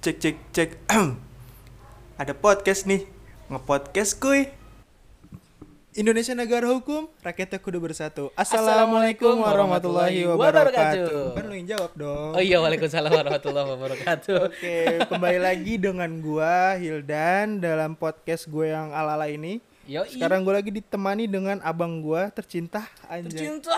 Cek cek cek. Ada podcast nih. Ngepodcast kuy. Indonesia negara hukum, rakyatnya kudu bersatu. Assalamualaikum warahmatullahi wabarakatuh. Kan lu yang jawab dong. Oh iya, waalaikumsalam warahmatullahi wabarakatuh. Oke, kembali lagi dengan gua Hildan dalam podcast gue yang ala-ala ini. Yo, Sekarang gue lagi ditemani dengan abang gua tercinta anjay. cinta.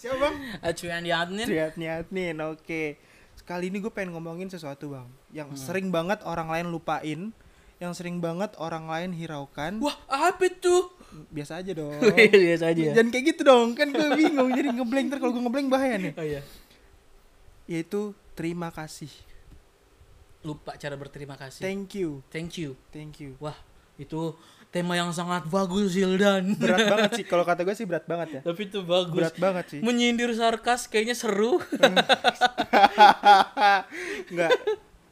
Siapa bang? Acuan Yadnin. Triat Niatnin, oke. Sekali ini gue pengen ngomongin sesuatu bang, yang sering banget orang lain lupain, yang sering banget orang lain hiraukan. Wah, apa tuh? Biasa aja dong. Biasa aja ya. Jangan kayak gitu dong, kan gue bingung jadi ngeblank ntar kalau gue ngeblank bahaya nih. Oh iya. Yaitu terima kasih, Lupa cara berterima kasih. thank you, Thank you. thank you. Wah, itu tema yang sangat bagus, Hildan. Berat banget sih, kalau kata gue sih berat banget ya. Tapi itu bagus. Berat banget sih. Menyindir sarkas kayaknya seru. Enggak.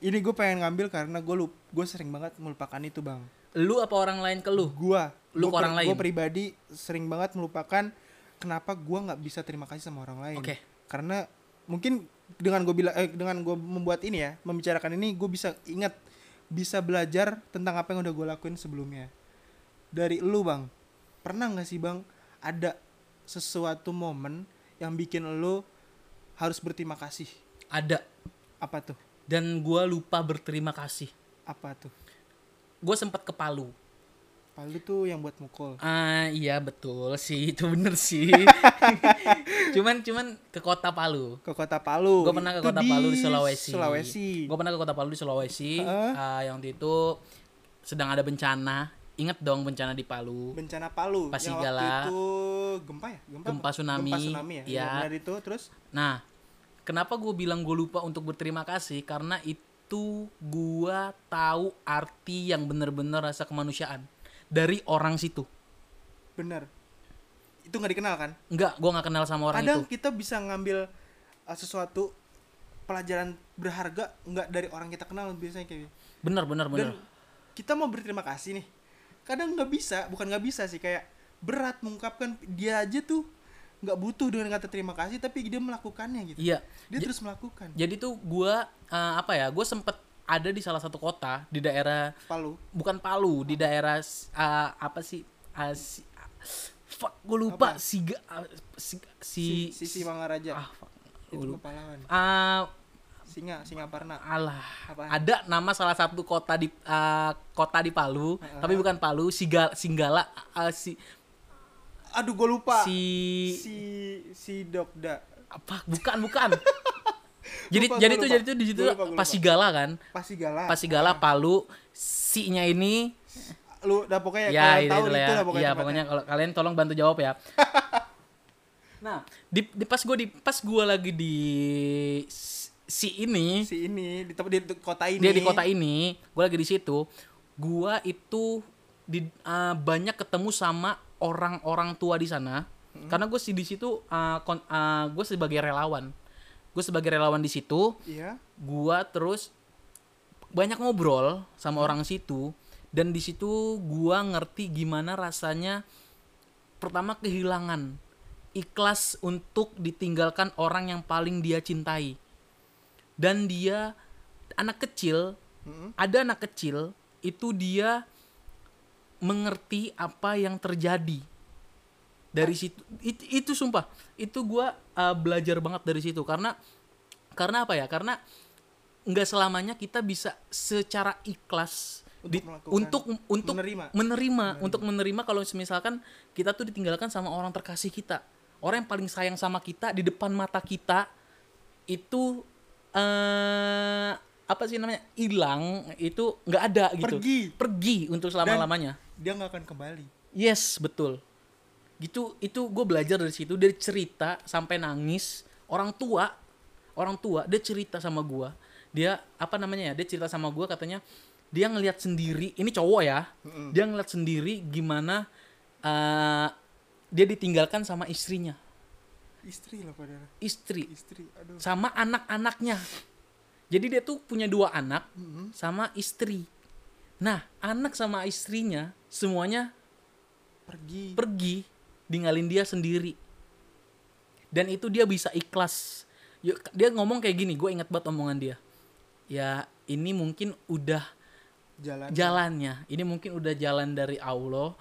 Ini gue pengen ngambil karena gue lup, gue sering banget melupakan itu bang. lu apa orang lain ke lu? Gua, Lu gua ke orang lain? Gue pribadi sering banget melupakan kenapa gua nggak bisa terima kasih sama orang lain. Oke. Karena mungkin dengan gue bilang, eh, dengan gue membuat ini ya, membicarakan ini, gue bisa ingat, bisa belajar tentang apa yang udah gue lakuin sebelumnya. Dari lu bang, pernah nggak sih bang ada sesuatu momen yang bikin lu harus berterima kasih? Ada. Apa tuh? Dan gua lupa berterima kasih. Apa tuh? Gue sempat ke Palu. Palu tuh yang buat mukul. Ah iya betul sih itu bener sih. cuman cuman ke kota Palu. Ke kota Palu. Gue pernah ke kota Palu di Sulawesi. Sulawesi. Gue pernah ke kota Palu di Sulawesi. Heeh. ah, yang itu sedang ada bencana. Ingat dong bencana di Palu. bencana Palu yang Pasigala. waktu itu gempa ya gempa Gempa apa? tsunami. gempa tsunami ya, Iya. benar itu terus Nah, kenapa gue bilang gue lupa untuk berterima kasih? Karena itu gue tahu arti yang bener-bener rasa kemanusiaan dari orang situ. benar itu nggak dikenal kan Enggak, gue nggak kenal sama orang kadang itu. kita bisa ngambil uh, sesuatu pelajaran berharga nggak dari orang kita kenal biasanya kayak gitu. Bener, bener, dan bener. kita mau berterima kasih nih kadang nggak bisa bukan nggak bisa sih kayak berat mengungkapkan dia aja tuh nggak butuh dengan kata terima kasih tapi dia melakukannya gitu Iya. dia Ja- terus melakukan Jadi tuh gua eh, apa ya? Gue sempet ada di salah satu kota di daerah Palu bukan Palu di daerah eh, apa sih? Ah, si, fuck, gue lupa? Siga ah, si, si si, Sisi Mangaraja ah, fuck. itu pahlawan Ah, singa Singaparna alah. Apaan? Ada nama salah satu kota di ah, kota di Palu, Heeh. tapi bukan Palu, Sigal, Singgala ah, si aduh gue lupa si si si Dokda apa? Bukan, bukan. jadi Lupa, jadi tuh jadi tuh di situ. Pasigala kan? Pasigala Pasigala Palu si-nya ini lu udah pokoknya ya kalian itu, tahu itu ya. lah pokoknya tempatnya. pokoknya kalau kalian tolong bantu jawab ya. nah, di, di pas gue di pas gue lagi di si ini, si ini di tempat di kota ini dia di kota ini, gue lagi di situ, gue itu di uh, banyak ketemu sama orang-orang tua di sana. Hmm. Karena gue sih di situ uh, kon- uh, gue sebagai relawan. Gue sebagai relawan di situ, iya gua terus banyak ngobrol sama orang situ dan di situ gua ngerti gimana rasanya pertama kehilangan ikhlas untuk ditinggalkan orang yang paling dia cintai dan dia anak kecil Mm-mm. ada anak kecil itu dia mengerti apa yang terjadi. Dari situ itu, itu sumpah itu gua uh, belajar banget dari situ. Karena karena apa ya? Karena nggak selamanya kita bisa secara ikhlas Untuk di- untuk untuk menerima. menerima. untuk menerima kalau misalkan kita tuh ditinggalkan sama orang terkasih kita. Orang yang paling sayang sama kita di depan mata kita itu eh apa sih namanya hilang itu nggak ada gitu. Pergi. pergi untuk selama lamanya dia nggak akan kembali. Yes betul. Gitu itu gue belajar dari situ dari cerita sampai nangis. Orang tua orang tua dia cerita sama gua. Dia apa namanya ya dia cerita sama gua katanya dia ngelihat sendiri ini cowok ya Mm-mm. dia ngeliat sendiri gimana eh, dia ditinggalkan sama istrinya istri lah padahal istri. Istri aduh. Sama anak-anaknya. Jadi dia tuh punya dua anak Mm-mm. sama istri. Nah anak sama istrinya semuanya pergi. pergi ninggalin dia sendiri. Dan itu dia bisa ikhlas. Yuk, dia ngomong kayak gini gue ingat banget omongan dia. Ya ini mungkin udah jalan jalannya. Ini mungkin udah jalan dari Allah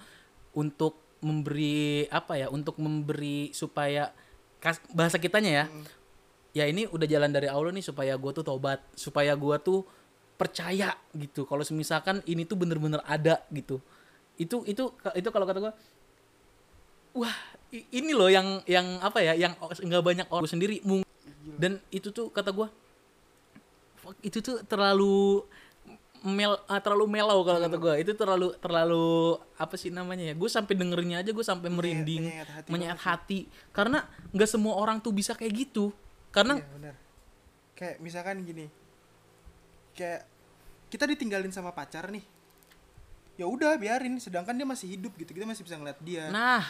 untuk memberi apa ya untuk memberi supaya bahasa kitanya ya. Ya ini udah jalan dari Allah nih supaya gue tuh tobat supaya gue tuh percaya gitu. Kalau misalkan ini tuh bener-bener ada gitu. Itu itu itu kalau kata gue wah ini loh yang yang apa ya yang nggak banyak orang Gua sendiri dan itu tuh kata gue itu tuh terlalu mel ah, terlalu mellow kalau kata gue itu terlalu terlalu apa sih namanya ya gue sampai dengernya aja gue sampai merinding menyayat hati menyayat hati karena nggak semua orang tuh bisa kayak gitu karena Iya, benar. Kayak misalkan gini. Kayak kita ditinggalin sama pacar nih. Ya udah biarin, sedangkan dia masih hidup gitu. Kita masih bisa ngeliat dia. nah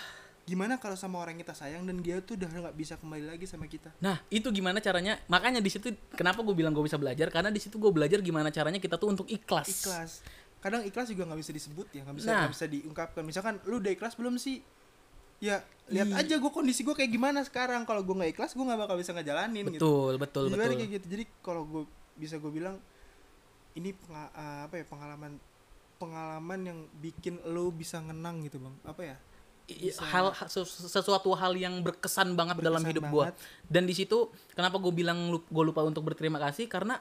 Gimana kalau sama orang kita sayang dan dia tuh udah nggak bisa kembali lagi sama kita? Nah, itu gimana caranya? Makanya di situ kenapa gue bilang gue bisa belajar karena di situ gue belajar gimana caranya kita tuh untuk ikhlas. Ikhlas. Kadang ikhlas juga nggak bisa disebut ya, nggak bisa Nah. bisa diungkapkan. Misalkan lu udah ikhlas belum sih? Ya lihat Ih. aja gue kondisi gue kayak gimana sekarang. Kalau gue nggak ikhlas, gue nggak bakal bisa ngejalanin gitu. Betul, betul, Jadi betul. kayak gitu. Jadi kalau gue bisa gue bilang ini penga- apa ya pengalaman pengalaman yang bikin lo bisa ngenang gitu bang. Apa ya? Bisa- hal sesu- sesuatu hal yang berkesan banget dalam Berkesan hidup gue. Dan di situ kenapa gue bilang gue lupa untuk berterima kasih karena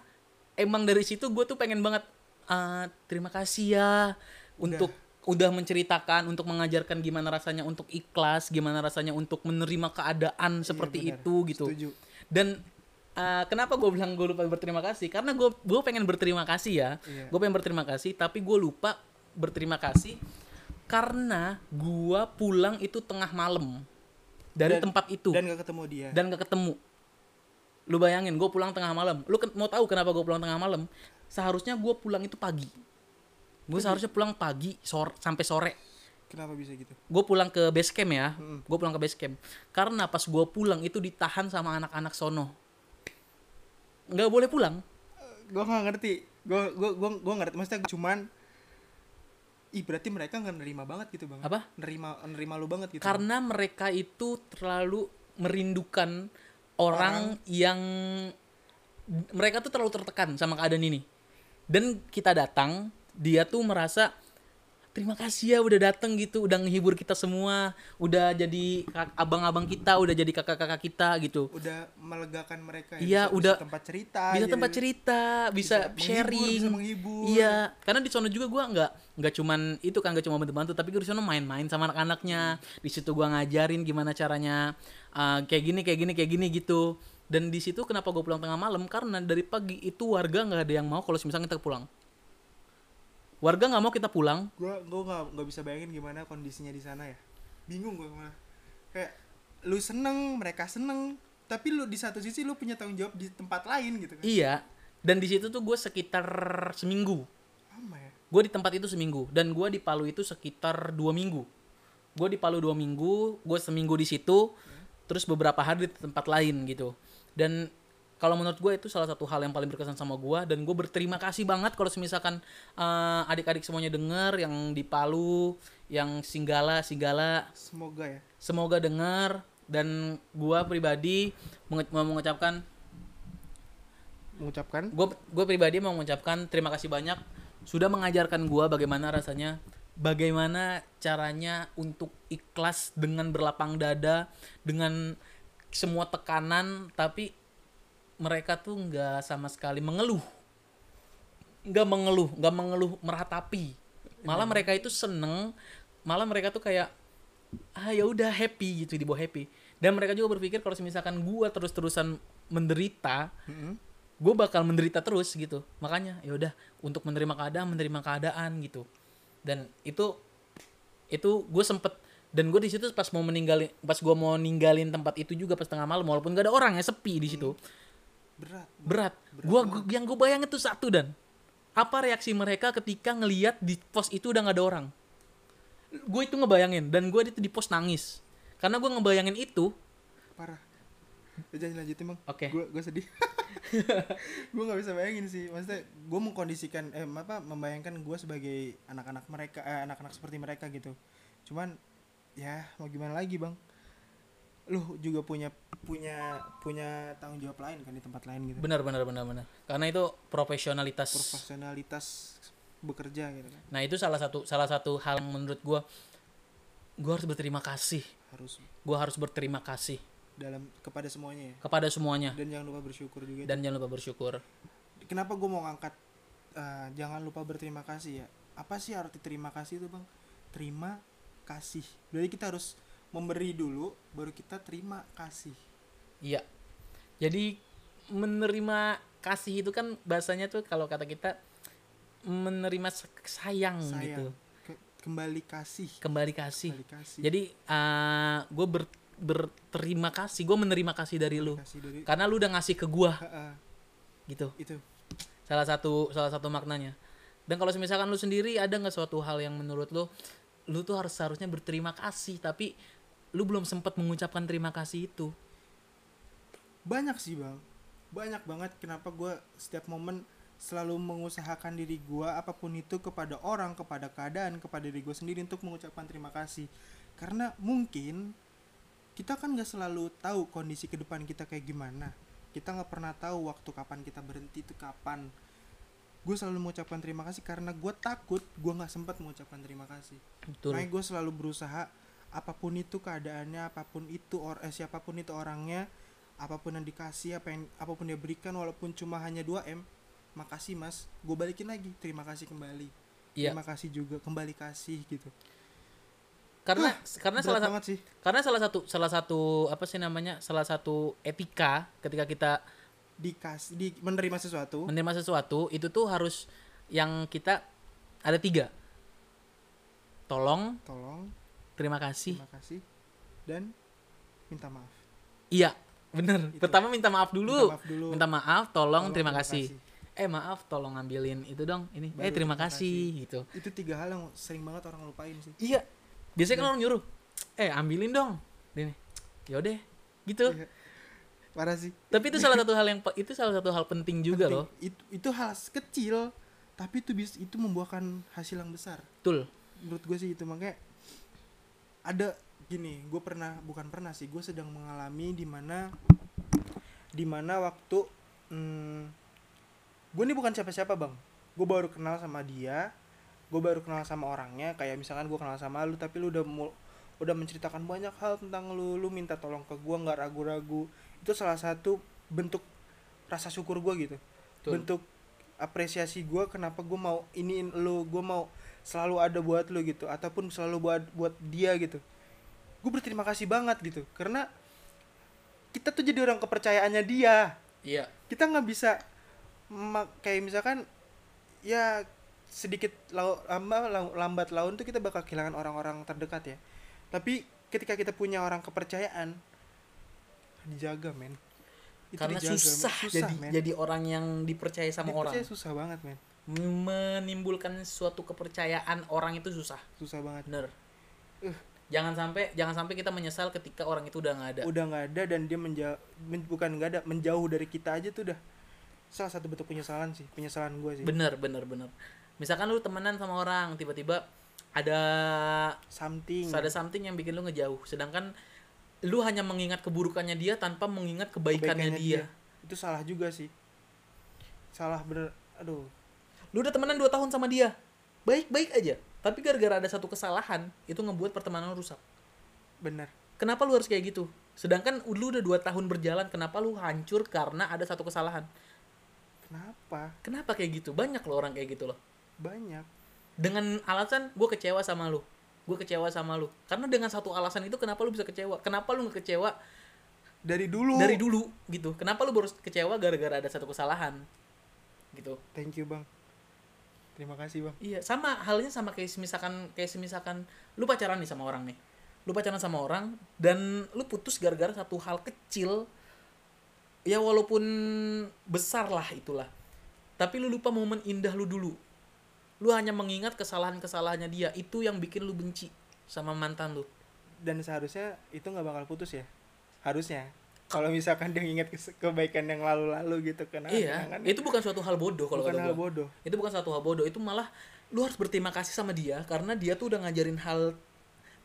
emang dari situ gue tuh pengen banget "Ah, terima kasih ya untuk udah menceritakan untuk mengajarkan gimana rasanya untuk ikhlas, gimana rasanya untuk menerima keadaan seperti Iya, benar. itu gitu. Setuju. dan uh, kenapa gue bilang gue lupa berterima kasih karena gue gue pengen berterima kasih ya Iya. gue pengen berterima kasih tapi gue lupa berterima kasih karena gue pulang itu tengah malam dari Dan- tempat itu. Dan gak ketemu dia. dan gak ketemu. Lu bayangin gue pulang tengah malam. Lu ke- mau tahu kenapa gue pulang tengah malam? Seharusnya gue pulang itu pagi. Gue seharusnya pulang pagi sore sampai sore. Kenapa bisa gitu? gue pulang ke base camp ya. Mm. gue pulang ke base camp. Karena pas gue pulang itu ditahan sama anak-anak sono. Nggak boleh pulang. Gue nggak ngerti. Gue gue gue ngerti. Maksudnya cuman Ih berarti mereka nggak nerima banget gitu bang. Apa? Nerima nerima lu banget gitu karena mereka itu terlalu merindukan orang, yang mereka tuh terlalu tertekan sama keadaan ini. Dan kita datang dia tuh merasa terima kasih ya udah datang gitu. Udah ngehibur kita semua. Udah jadi abang-abang kita udah jadi kakak-kakak kita gitu. Udah melegakan mereka Iya, bisa, udah- bisa tempat cerita bisa jadi tempat cerita bisa, bisa menghibur, sharing. bisa menghibur. iya karena di sono juga gua nggak nggak cuman itu kan nggak cuma bantu-bantu tapi gue di sono main-main sama anak-anaknya. Di situ gua ngajarin gimana caranya uh, kayak gini kayak gini kayak gini gitu. Dan di situ kenapa gue pulang tengah malam? Karena dari pagi itu warga nggak ada yang mau kalau misalnya kita pulang warga nggak mau kita pulang. Gue gue nggak bisa bayangin gimana kondisinya di sana ya. Bingung gue malah kayak lu seneng mereka seneng tapi lu di satu sisi lu punya tanggung jawab di tempat lain gitu kan. Iya dan di situ tuh gue sekitar seminggu. Lama ya? Gue di tempat itu seminggu dan gue di Palu itu sekitar dua minggu. Gue di Palu dua minggu gue seminggu di situ terus beberapa hari di tempat lain gitu. Dan kalau menurut gue itu salah satu hal yang paling berkesan sama gue dan gue berterima kasih banget kalau misalkan eh, adik-adik semuanya denger yang di Palu yang Singgala Singgala. Semoga ya. Semoga denger dan gue pribadi mengue- mau mengucapkan mengucapkan? Gue gue pribadi mau mengucapkan terima kasih banyak. Sudah mengajarkan gue bagaimana rasanya bagaimana caranya untuk ikhlas dengan berlapang dada dengan semua tekanan tapi mereka tuh nggak sama sekali mengeluh. Nggak mengeluh nggak mengeluh meratapi malah mereka itu seneng malah mereka tuh kayak ah ya udah happy gitu dibawa happy. Dan mereka juga berpikir kalau misalkan gue terus terusan menderita gue bakal menderita terus gitu. Makanya ya udah untuk menerima keadaan menerima keadaan gitu. Dan itu itu gue sempet dan gue di situ pas mau meninggalin pas gue mau ninggalin tempat itu juga pas tengah malam walaupun gak ada orang ya sepi di situ berat. Berat. Gua, gua yang gue bayangin tuh satu dan. Apa reaksi mereka ketika ngelihat di pos itu udah gak ada orang? Gue itu ngebayangin dan gue itu di pos nangis. Karena gue ngebayangin itu parah. Jangan lanjutin bang. Oke. gue gue sedih. Gue nggak bisa bayangin sih. Maksudnya gue mengkondisikan eh apa membayangkan gue sebagai anak-anak mereka eh, anak-anak seperti mereka gitu. Cuman ya mau gimana lagi bang lu juga punya punya punya tanggung jawab lain kan di tempat lain gitu. Benar benar benar benar. Karena itu profesionalitas. Profesionalitas bekerja gitu kan. Nah itu salah satu salah satu hal yang menurut gua gua harus berterima kasih. Harus. Gua harus berterima kasih. Dalam kepada semuanya ya? Kepada semuanya. Dan jangan lupa bersyukur juga. Dan jangan lupa bersyukur. Kenapa gue mau ngangkat eh, jangan lupa berterima kasih ya? Apa sih arti terima kasih itu bang? Terima kasih. Jadi kita harus memberi dulu baru kita terima kasih. Iya. Jadi menerima kasih itu kan bahasanya tuh kalau kata kita menerima sayang, sayang. gitu. Ke- kembali kasih. Kembali kasih. Kembali kasih. Jadi gue ber, berterima kasih gue menerima kasih dari lu. kasih dari karena lu udah ngasih ke gua. Ha-ha, gitu. Itu. Salah satu salah satu maknanya. Dan kalau misalkan lu sendiri ada nggak suatu hal yang menurut lu lu tuh harus seharusnya berterima kasih tapi lu belum sempat mengucapkan terima kasih itu? Banyak sih bang. Banyak banget kenapa gue setiap momen selalu mengusahakan diri gue apa pun itu kepada orang kepada keadaan kepada diri gue sendiri untuk mengucapkan terima kasih. Karena mungkin kita kan nggak selalu tahu kondisi ke depan kita kayak gimana. Kita nggak pernah tahu waktu kapan kita berhenti itu kapan. Gue selalu mengucapkan terima kasih karena gue takut gue nggak sempat mengucapkan terima kasih. Betul. Makanya gue selalu berusaha apa pun itu keadaannya, apa pun itu or eh, siapa pun itu orangnya, apa pun yang dikasih, apa yang apa pun dia berikan walaupun cuma hanya 2 m, makasih mas, gue balikin lagi, terima kasih kembali, iya. Terima kasih juga, kembali kasih gitu. karena karena Berat salah sa- banget sih, karena salah satu salah satu apa sih namanya salah satu etika ketika kita dikasih, di menerima sesuatu, menerima sesuatu itu tuh harus yang kita ada tiga. Tolong tolong, terima kasih terima kasih, dan minta maaf. iya bener Itu. pertama minta maaf dulu Minta maaf dulu. minta maaf tolong, Tolong, terima, kasih. eh maaf tolong ngambilin itu dong ini Baru eh terima terima kasih gitu Itu tiga hal yang sering banget orang lupain sih. iya biasanya kan orang nyuruh eh ambilin dong ini yaudah gitu Iya. Parah sih. tapi itu salah satu hal yang itu salah satu hal penting juga Penting. loh Itu, itu hal kecil, tapi itu bis itu membuahkan hasil yang besar. betul menurut gue sih itu makanya ada gini gue pernah bukan pernah sih gue sedang mengalami di mana di mana waktu hmm, gue ini bukan siapa-siapa bang. Gue baru kenal sama dia gue baru kenal sama orangnya kayak misalkan gue kenal sama lu tapi lu udah mul- udah menceritakan banyak hal tentang lu lu minta tolong ke gue nggak ragu-ragu. Itu salah satu bentuk rasa syukur gue gitu. Betul. bentuk apresiasi gue kenapa gue mau iniin lu gue mau selalu ada buat lu gitu ataupun selalu buat buat dia gitu. Gue berterima kasih banget gitu karena kita tuh jadi orang kepercayaannya dia. Iya. Kita nggak bisa kayak misalkan ya sedikit lau, lamba, lau- lambat laun tuh kita bakal kehilangan orang-orang terdekat ya. Tapi ketika kita punya orang kepercayaan dijaga men. Itu karena dijaga, men. susah, jadi men. jadi orang yang dipercaya sama orang. Dipercaya susah banget men menimbulkan suatu kepercayaan orang itu susah. Susah banget. Bener. Uh. jangan sampai jangan sampai kita menyesal ketika orang itu udah nggak ada. Udah nggak ada dan dia menjauh bukan nggak ada menjauh dari kita aja tuh udah salah satu bentuk penyesalan sih penyesalan gue sih. Bener bener bener. Misalkan lu temenan sama orang tiba-tiba ada something. Ada something yang bikin lu ngejauh sedangkan lu hanya mengingat keburukannya dia tanpa mengingat kebaikannya, dia. itu salah juga sih. Salah bener aduh lu udah temenan 2 tahun sama dia. Baik-baik aja. Tapi gara-gara ada satu kesalahan itu ngebuat pertemanan rusak. Bener. Kenapa lu harus kayak gitu? Sedangkan lu udah dua tahun berjalan kenapa lu hancur karena ada satu kesalahan? Kenapa? Kenapa kayak gitu? Banyak loh orang kayak gitu loh. Banyak. Dengan alasan gue kecewa sama lu. Gue kecewa sama lu. Karena dengan satu alasan itu kenapa lu bisa kecewa? Kenapa lu nggak kecewa dari dulu. dari dulu gitu. Kenapa lu baru kecewa gara-gara ada satu kesalahan? Gitu. Thank you bang terima kasih bang. Iya sama halnya sama kayak misalkan kayak misalkan lu pacaran nih sama orang nih. Lu pacaran sama orang dan lu putus gara-gara satu hal kecil. Ya walaupun besar lah itulah. Tapi lu lupa momen indah lu dulu. Lu hanya mengingat kesalahan-kesalahannya dia. Itu yang bikin lu benci sama mantan lu. Dan seharusnya itu nggak bakal putus ya? Harusnya kalau misalkan dia ingat kebaikan yang lalu-lalu gitu kan iya itu bukan suatu hal bodoh kalau bukan hal gua. bodoh. Itu bukan suatu hal bodoh itu malah lu harus berterima kasih sama dia karena dia tuh udah ngajarin hal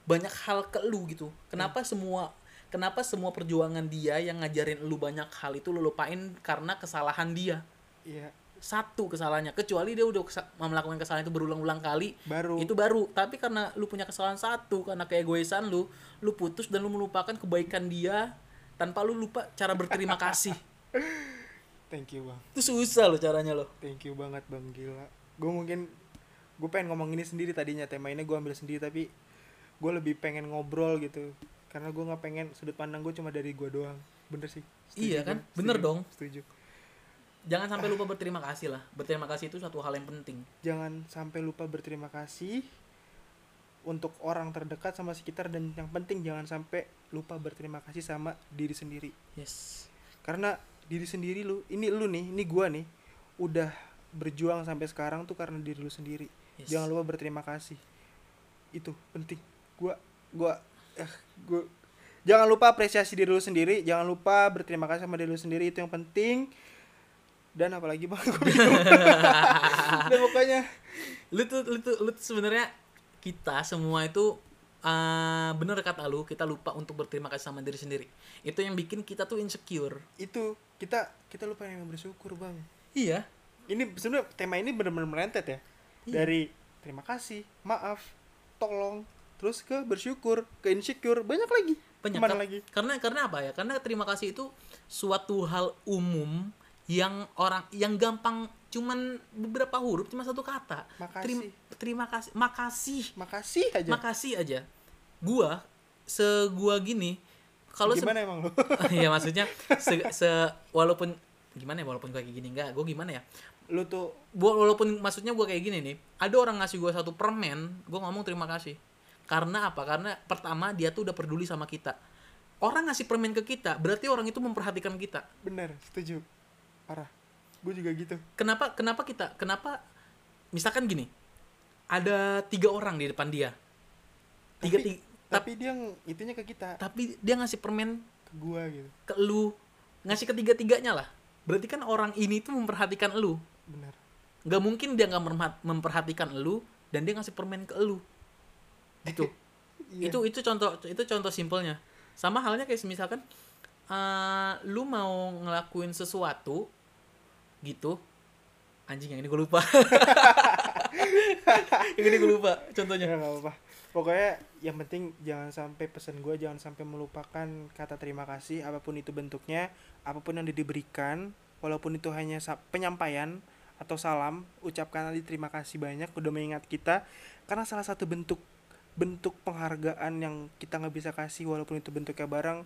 banyak hal ke lu gitu. Kenapa semua kenapa semua perjuangan dia yang ngajarin lu banyak hal itu lu lupain karena kesalahan dia? Iya. Satu kesalahannya kecuali dia udah melakukan kesalahan itu berulang-ulang kali baru. itu baru. Tapi karena lu punya kesalahan satu karena keegoisan lu lu putus dan lu melupakan kebaikan dia tanpa lu lupa cara berterima kasih. Thank you bang. Itu susah lo caranya lo thank you banget bang. Gila. Gue mungkin gue pengen ngomong ini sendiri tadinya. Tema ini gue ambil sendiri tapi gue lebih pengen ngobrol gitu. Karena gue nggak pengen sudut pandang gue cuma dari gue doang. Bener sih. Iya kan? Bener setuju, dong. setuju. Jangan sampai lupa berterima kasih lah. Berterima kasih itu suatu hal yang penting. Jangan sampai lupa berterima kasih untuk orang terdekat sama sekitar dan yang penting jangan sampai lupa berterima kasih sama diri sendiri. Yes. Karena diri sendiri lu ini lu nih ini gua nih udah berjuang sampai sekarang tuh karena diri lu sendiri. Yes. jangan lupa berterima kasih. Itu penting. Gua gua eh gua jangan lupa apresiasi diri lu sendiri jangan lupa berterima kasih sama diri lu sendiri itu yang penting. Dan apalagi bang? Bingung. dan pokoknya. Lu tuh lu tuh lu tuh sebenarnya kita semua itu eh, bener kata lu kita lupa untuk berterima kasih sama diri sendiri. Itu yang bikin kita tuh insecure. Itu kita kita lupa yang bersyukur bang. Iya. Ini sebenarnya tema ini benar-benar merentet ya. Iya. dari terima kasih maaf tolong terus ke bersyukur ke insecure banyak lagi. Banyak. Ke mana lagi? karena karena apa ya? Karena terima kasih itu suatu hal umum yang orang yang gampang cuman beberapa huruf cuma satu kata. Makasih. terima, terima kasih makasih. Makasih aja. Makasih aja. Gua se gua gini kalau se- gimana emang lu? Ya maksudnya se, se- walaupun gimana ya walaupun kayak gini enggak gue gimana ya? Lu tuh gua walaupun maksudnya gua kayak gini nih ada orang ngasih gua satu permen gua ngomong terima kasih. Karena apa? Karena pertama dia tuh udah peduli sama kita. Orang ngasih permen ke kita berarti orang itu memperhatikan kita. Bener setuju parah. Gue juga gitu. Kenapa kenapa kita kenapa misalkan gini ada tiga orang di depan dia. Tiga tapi, tiga tapi dia ng- itunya ke kita. tapi dia ngasih permen ke gua gitu. ke lu ngasih ketiga tiganya lah. Berarti kan orang ini tuh memperhatikan lu. Bener. Nggak mungkin dia nggak memperhatikan elu dan dia ngasih permen ke elu gitu. Iya. itu itu contoh itu contoh simpelnya. Sama halnya kayak misalkan eh, lu mau ngelakuin sesuatu gitu. Anjing yang ini gue lupa. Yang ini gue lupa contohnya. Ya nggak apa-apa. Pokoknya yang penting jangan sampai pesan gue jangan sampai melupakan kata terima kasih apa pun itu bentuknya apa pun yang diberikan walaupun itu hanya penyampaian atau salam ucapkan tadi terima kasih banyak udah mengingat kita. Karena salah satu bentuk bentuk penghargaan yang kita nggak bisa kasih walaupun itu bentuknya barang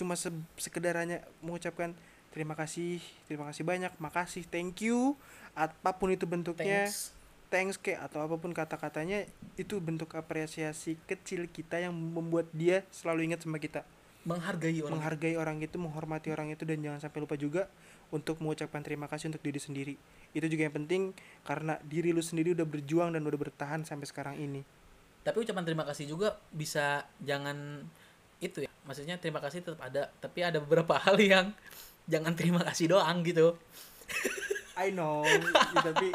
cuma se sekedar hanya mengucapkan terima kasih terima kasih banyak makasih thank you apa pun itu bentuknya thanks. thanks ke atau apa pun kata-katanya itu bentuk apresiasi kecil kita yang membuat dia selalu ingat sama kita. Menghargai orang. Menghargai orang itu menghormati orang itu dan jangan sampai lupa juga untuk mengucapkan terima kasih untuk diri sendiri. Itu juga yang penting karena diri lu sendiri udah berjuang dan udah bertahan sampai sekarang ini. Tapi ucapan terima kasih juga bisa jangan itu ya maksudnya terima kasih tetap ada tapi ada beberapa hal yang jangan terima kasih doang gitu. I know ya, tapi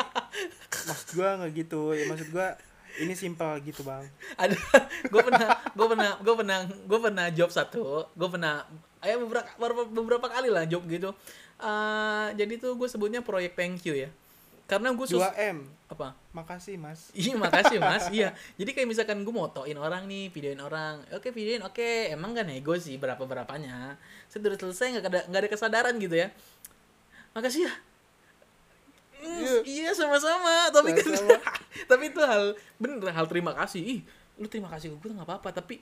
maksud gua nggak gitu. Ya maksud gua ini simpel gitu bang. Ada gue pernah gue pernah gue pernah gue pernah job satu gue pernah ya beberapa beberapa, kali lah job gitu. Eh, jadi tuh gue sebutnya proyek thank you ya karena gue sus 2M apa makasih mas Iya makasih mas, iya. Jadi kayak misalkan gue motoin orang nih, videoin orang, oke videoin, oke, emang gak nego sih berapa berapanya. Saya udah selesai nggak ada nggak ada kesadaran gitu ya. Makasih ya. Mm, Iya. iya sama-sama, tapi kan, tapi itu hal bener hal terima kasih. Ih, lu terima kasih ke gue nggak apa-apa, tapi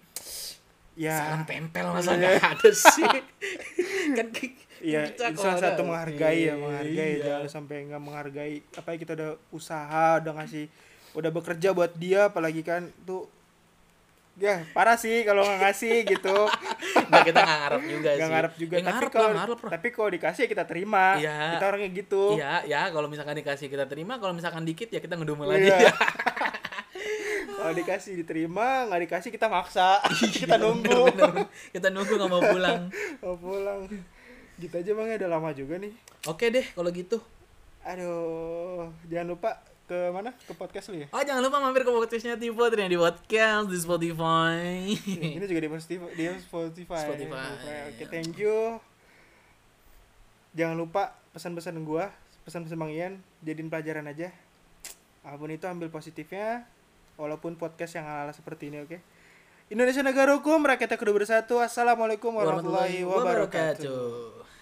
ya salam tempel masa nggak ada sih. kan Iya, itu salah satu menghargai ya, Iya. menghargai jangan sampai nggak menghargai apa ya kita udah usaha, udah ngasih, udah bekerja buat dia, apalagi kan tuh ya parah sih kalau nggak ngasih gitu, Nggak, kita nggak ngarep juga sih. nggak ngarep juga. Ya, tapi kalau tapi kalau dikasih kita terima, Iya. kita orangnya gitu. Iya, ya kalau misalkan dikasih kita terima, kalau misalkan dikit ya kita ngedumel Iya. aja. kalau dikasih diterima, nggak dikasih kita maksa, kita nunggu, Bener, bener. Kita nunggu nggak mau pulang. mau pulang. Gitu aja bang, ya, udah lama juga nih. Oke deh kalau gitu. Aduh, jangan lupa ke mana? Ke podcast lu ya? Oh jangan lupa mampir ke podcastnya Tipe Tria di podcast di Spotify. ini juga di Spotify. Di Spotify. Spotify. oke thank you. Jangan lupa pesan-pesan gua pesan-pesan Bang Ian jadiin pelajaran aja. Apa pun itu ambil positifnya walaupun podcast yang ala seperti ini oke? Indonesia negara hukum rakyatnya kudu bersatu. Assalamualaikum warahmatullahi wabarakatuh. wabarakatuh.